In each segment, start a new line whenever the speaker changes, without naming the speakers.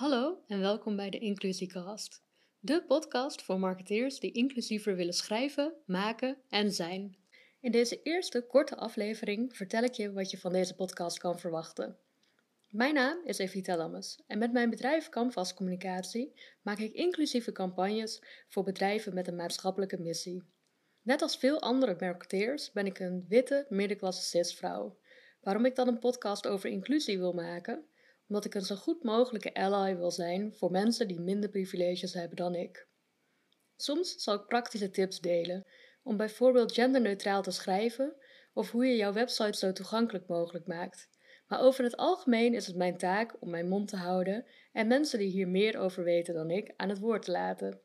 Hallo en welkom bij de Inclusiecast, de podcast voor marketeers die inclusiever willen schrijven, maken en zijn. In deze eerste korte aflevering vertel ik je wat je van deze podcast kan verwachten. Mijn naam is Evita Lammes en met mijn bedrijf Canvas Communicatie maak ik inclusieve campagnes voor bedrijven met een maatschappelijke missie. Net als veel andere marketeers ben ik een witte middenklasse cisvrouw. Waarom ik dan een podcast over inclusie wil maken? Omdat ik een zo goed mogelijke ally wil zijn voor mensen die minder privileges hebben dan ik. Soms zal ik praktische tips delen om bijvoorbeeld genderneutraal te schrijven of hoe je jouw website zo toegankelijk mogelijk maakt. Maar over het algemeen is het mijn taak om mijn mond te houden en mensen die hier meer over weten dan ik aan het woord te laten.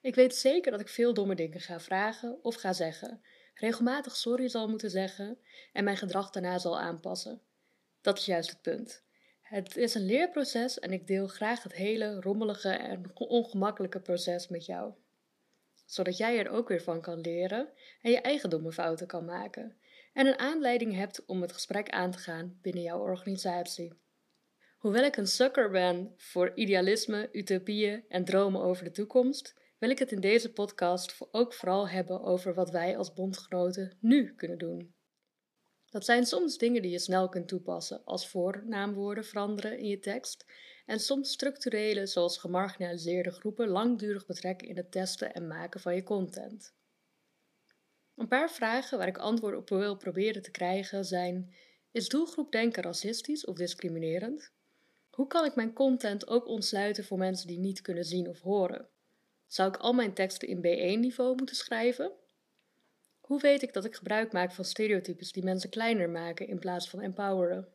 Ik weet zeker dat ik veel domme dingen ga vragen of ga zeggen, regelmatig sorry zal moeten zeggen en mijn gedrag daarna zal aanpassen. Dat is juist het punt. Het is een leerproces en ik deel graag het hele rommelige en ongemakkelijke proces met jou. Zodat jij er ook weer van kan leren en je eigen domme fouten kan maken. En een aanleiding hebt om het gesprek aan te gaan binnen jouw organisatie. Hoewel ik een sucker ben voor idealisme, utopieën en dromen over de toekomst, wil ik het in deze podcast ook vooral hebben over wat wij als bondgenoten nu kunnen doen. Dat zijn soms dingen die je snel kunt toepassen, als voornaamwoorden veranderen in je tekst, en soms structurele, zoals gemarginaliseerde groepen, langdurig betrekken in het testen en maken van je content. Een paar vragen waar ik antwoord op wil proberen te krijgen zijn: Is doelgroepdenken racistisch of discriminerend? Hoe kan ik mijn content ook ontsluiten voor mensen die niet kunnen zien of horen? Zou ik al mijn teksten in B1-niveau moeten schrijven? Hoe weet ik dat ik gebruik maak van stereotypes die mensen kleiner maken in plaats van empoweren?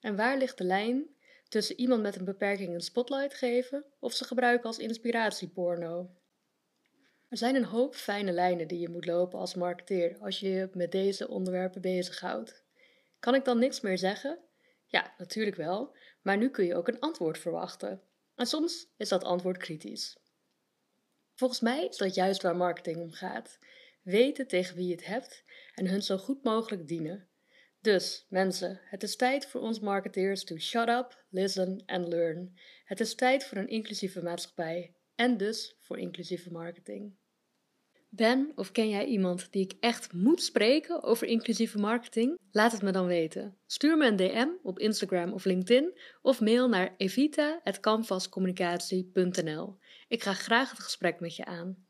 En waar ligt de lijn tussen iemand met een beperking een spotlight geven of ze gebruiken als inspiratieporno? Er zijn een hoop fijne lijnen die je moet lopen als marketeer als je je met deze onderwerpen bezighoudt. Kan ik dan niks meer zeggen? Ja, natuurlijk wel, maar nu kun je ook een antwoord verwachten. En soms is dat antwoord kritisch. Volgens mij is dat juist waar marketing om gaat weten tegen wie je het hebt en hun zo goed mogelijk dienen. Dus, mensen, het is tijd voor ons marketeers to shut up, listen and learn. Het is tijd voor een inclusieve maatschappij en dus voor inclusieve marketing. Ben of ken jij iemand die ik echt moet spreken over inclusieve marketing? Laat het me dan weten. Stuur me een DM op Instagram of LinkedIn of mail naar evita.canvascommunicatie.nl. Ik ga graag het gesprek met je aan.